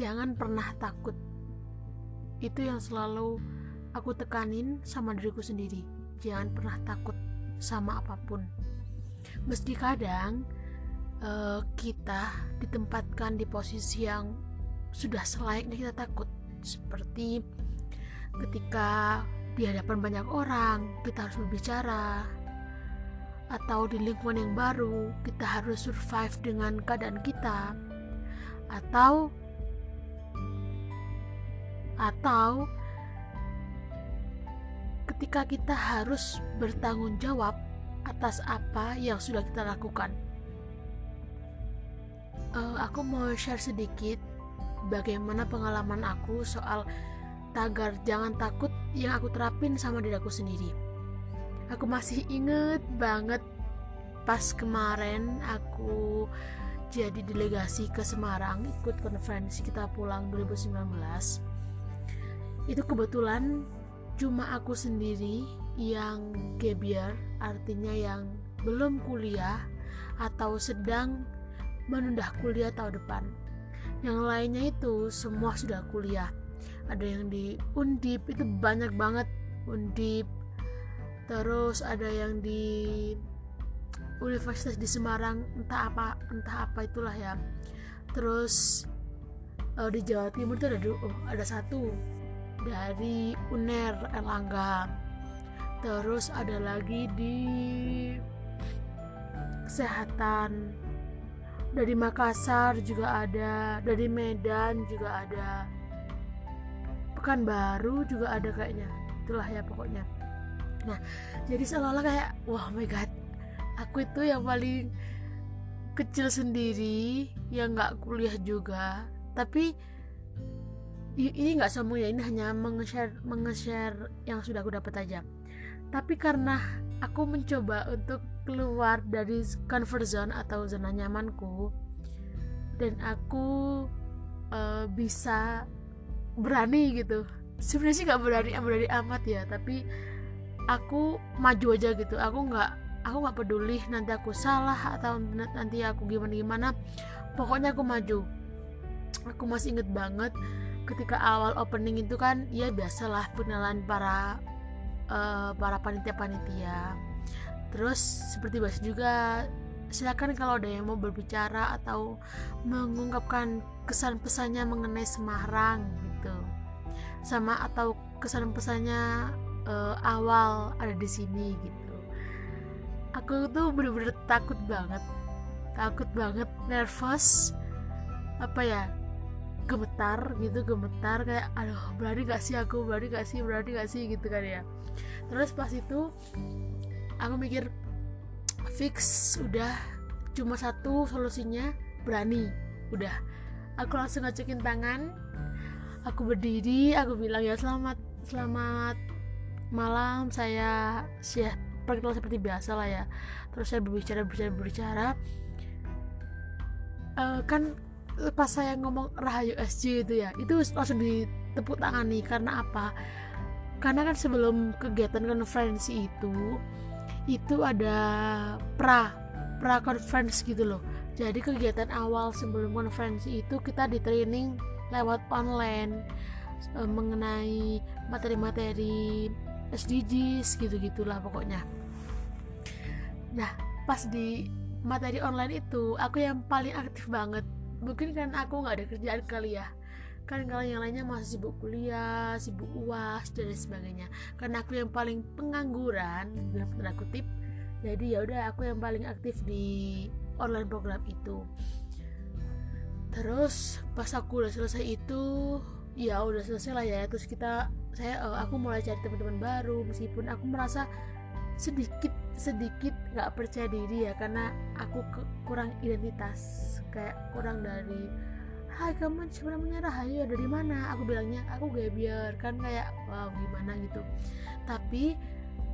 jangan pernah takut. Itu yang selalu aku tekanin sama diriku sendiri. Jangan pernah takut sama apa pun. Meski kadang uh, kita ditempatkan di posisi yang sudah selayaknya kita takut. Seperti ketika di hadapan banyak orang kita harus berbicara. Atau di lingkungan yang baru kita harus survive dengan keadaan kita. Atau atau ketika kita harus bertanggung jawab atas apa yang sudah kita lakukan. Uh, aku mau share sedikit bagaimana pengalaman aku soal tagar jangan takut yang aku terapin sama diri aku sendiri. Aku masih inget banget pas kemarin aku jadi delegasi ke Semarang ikut konferensi kita pulang 2019 itu kebetulan cuma aku sendiri yang gebiar artinya yang belum kuliah atau sedang menunda kuliah tahun depan. Yang lainnya itu semua sudah kuliah. Ada yang di undip itu banyak banget. Undip terus ada yang di Universitas di Semarang entah apa entah apa itulah ya. Terus uh, di Jawa Timur itu ada oh, ada satu dari UNER Erlangga. Terus ada lagi di kesehatan. Dari Makassar juga ada dari Medan juga ada. Pekanbaru juga ada kayaknya. Itulah ya pokoknya. Nah jadi seolah-olah kayak wah oh my god aku itu yang paling kecil sendiri yang nggak kuliah juga. Tapi ini nggak semua ya ini hanya meng-share yang sudah aku dapat aja. Tapi karena aku mencoba untuk keluar dari comfort zone atau zona nyamanku dan aku uh, bisa berani gitu. Sebenarnya sih nggak berani berani amat ya tapi aku maju aja gitu. Aku nggak aku nggak peduli nanti aku salah atau nanti aku gimana gimana pokoknya aku maju. Aku masih inget banget ketika awal opening itu kan ya biasalah pengenalan para uh, para panitia-panitia. Terus seperti biasa juga silakan kalau ada yang mau berbicara atau mengungkapkan kesan pesannya mengenai Semarang gitu. Sama atau kesan pesannya uh, awal ada di sini gitu. Aku tuh bener-bener takut banget takut banget nervous apa ya gemetar gitu gemetar kayak aduh berani gak sih aku? Berani gak sih? Berani gak sih? Gitu kan ya. Terus pas itu aku mikir fix udah. Cuma satu solusinya berani. Udah. Aku langsung ngacukin tangan. Aku berdiri aku bilang ya selamat selamat malam. Saya ya perkenalan seperti biasa lah ya. Terus saya berbicara berbicara berbicara. Uh, kan pas saya ngomong Rahayu SJ itu ya itu langsung ditepuk tangan nih karena apa? Karena kan sebelum kegiatan konferensi itu itu ada pra pra conference gitu loh. Jadi kegiatan awal sebelum konferensi itu kita di training lewat online e, mengenai materi-materi SDGs gitu-gitulah pokoknya. Nah pas di materi online itu aku yang paling aktif banget mungkin kan aku nggak ada kerjaan kali ya. Kan kalau yang lainnya masih sibuk kuliah, sibuk uas dan sebagainya. Karena aku yang paling pengangguran dalam tanda kutip, jadi ya udah aku yang paling aktif di online program itu. Terus pas aku udah selesai itu ya udah selesai lah ya. Terus kita saya uh, aku mulai cari teman-teman baru meskipun aku merasa sedikit sedikit nggak percaya diri ya karena aku ke, kurang identitas kayak kurang dari Hai kamu sebenarnya Rahayu ya? Dari mana? Aku bilangnya aku gak biar kan kayak wow gimana? gitu. Tapi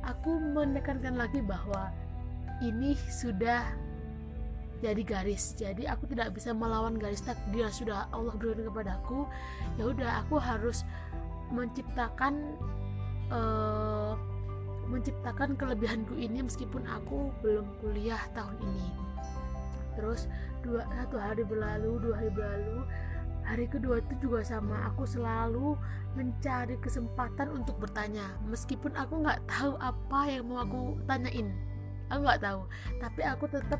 aku menekankan lagi bahwa ini sudah jadi garis. Jadi aku tidak bisa melawan garis takdir sudah Allah berikan kepadaku ya udah aku harus menciptakan uh, menciptakan kelebihanku ini meskipun aku belum kuliah tahun ini. Terus dua satu hari berlalu dua hari berlalu hari kedua itu juga sama. Aku selalu mencari kesempatan untuk bertanya. Meskipun aku nggak tahu apa yang mau aku tanyain. Aku nggak tahu. Tapi aku tetap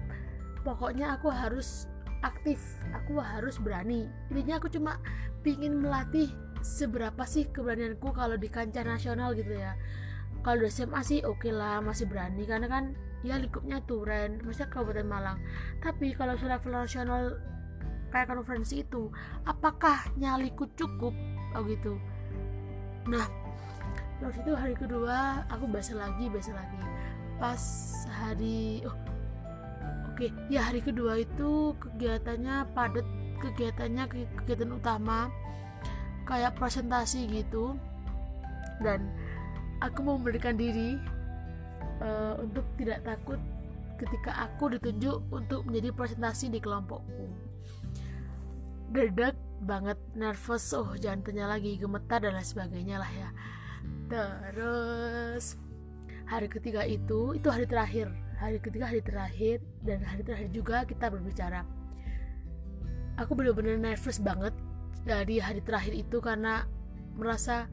pokoknya aku harus aktif. Aku harus berani. Intinya aku cuma pingin melatih seberapa sih keberanianku kalau di kancah nasional gitu ya kalau di SMA sih oke okay lah masih berani. Karena kan ya lingkupnya Turen maksudnya Kabupaten Malang. Tapi kalau sudah level nasional kayak konferensi itu apakah nyaliku cukup? Oh gitu. Nah terus itu hari kedua aku bahasa lagi bahasa lagi. Pas hari oh Oke, ya hari kedua itu kegiatannya padat, kegiatannya kegiatan utama. Kayak presentasi gitu. Dan aku mau memberikan diri uh, untuk tidak takut ketika aku ditunjuk untuk menjadi presentasi di kelompokku. Dedak banget, nervous, oh jantungnya lagi gemetar dan lain sebagainya lah ya. Terus hari ketiga itu, itu hari terakhir hari ketiga hari terakhir dan hari terakhir juga kita berbicara aku benar-benar nervous banget dari hari terakhir itu karena merasa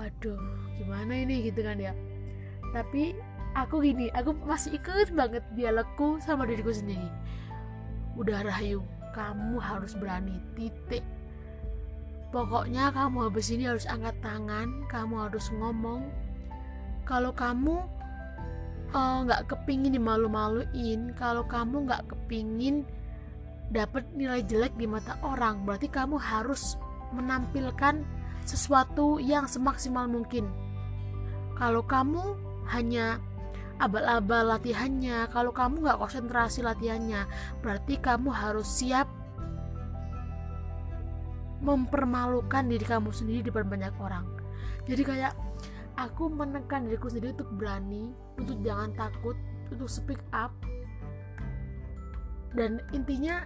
waduh gimana ini gitu kan ya. Tapi aku gini aku masih ikut banget dialogku sama diriku sendiri. Udah Rahayu kamu harus berani titik. Pokoknya kamu habis ini harus angkat tangan kamu harus ngomong. Kalau kamu Eh, nggak uh, kepingin dimalu-maluin kalau kamu nggak kepingin dapat nilai jelek di mata orang berarti kamu harus menampilkan sesuatu yang semaksimal mungkin. Kalau kamu hanya abal-abal latihannya kalau kamu nggak konsentrasi latihannya berarti kamu harus siap mempermalukan diri kamu sendiri di depan banyak orang. Jadi kayak aku menekan diriku sendiri untuk berani untuk jangan takut untuk speak up. Dan intinya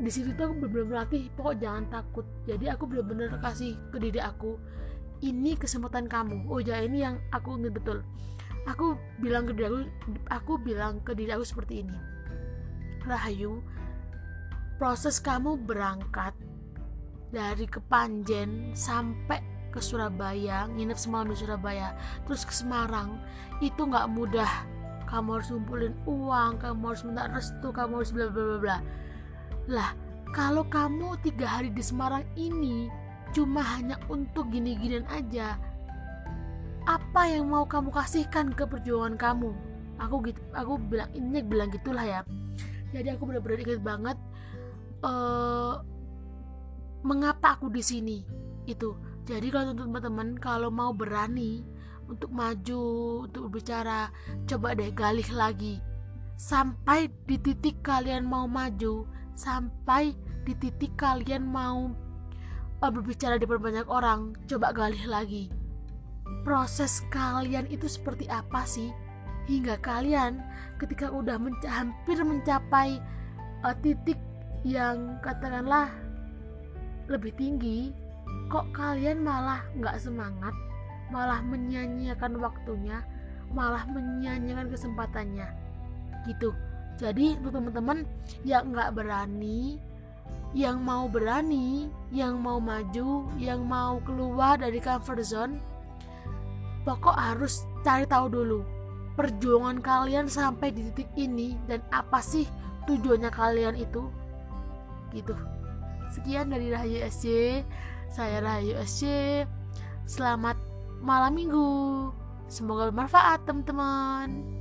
di situ tuh aku benar-benar melatih pokok jangan takut. Jadi aku benar-benar kasih ke diri aku ini kesempatan kamu. Oh ya ini yang aku ingin betul. Aku bilang ke diri aku aku bilang ke diri aku seperti ini Rahayu proses kamu berangkat dari Kepanjen sampai ke Surabaya nginep semalam di Surabaya terus ke Semarang itu nggak mudah. Kamu harus ngumpulin uang kamu harus minta restu kamu harus bla bla bla lah kalau kamu tiga hari di Semarang ini cuma hanya untuk gini-ginian aja apa yang mau kamu kasihkan ke perjuangan kamu? Aku gitu aku bilang ini bilang gitulah ya. Jadi aku benar-benar ingat banget uh, mengapa aku di sini itu. Jadi kalau teman-teman kalau mau berani untuk maju, untuk berbicara, coba deh galih lagi. Sampai di titik kalian mau maju, sampai di titik kalian mau uh, berbicara di banyak orang, coba galih lagi. Proses kalian itu seperti apa sih? Hingga kalian ketika udah menca hampir mencapai uh, titik yang katakanlah lebih tinggi, kok kalian malah nggak semangat malah menyanyiakan waktunya malah menyanyiakan kesempatannya gitu jadi untuk teman-teman yang nggak berani yang mau berani yang mau maju yang mau keluar dari comfort zone pokok harus cari tahu dulu perjuangan kalian sampai di titik ini dan apa sih tujuannya kalian itu gitu sekian dari Rahayu SC saya Rahayu SC. Selamat malam minggu. Semoga bermanfaat teman-teman.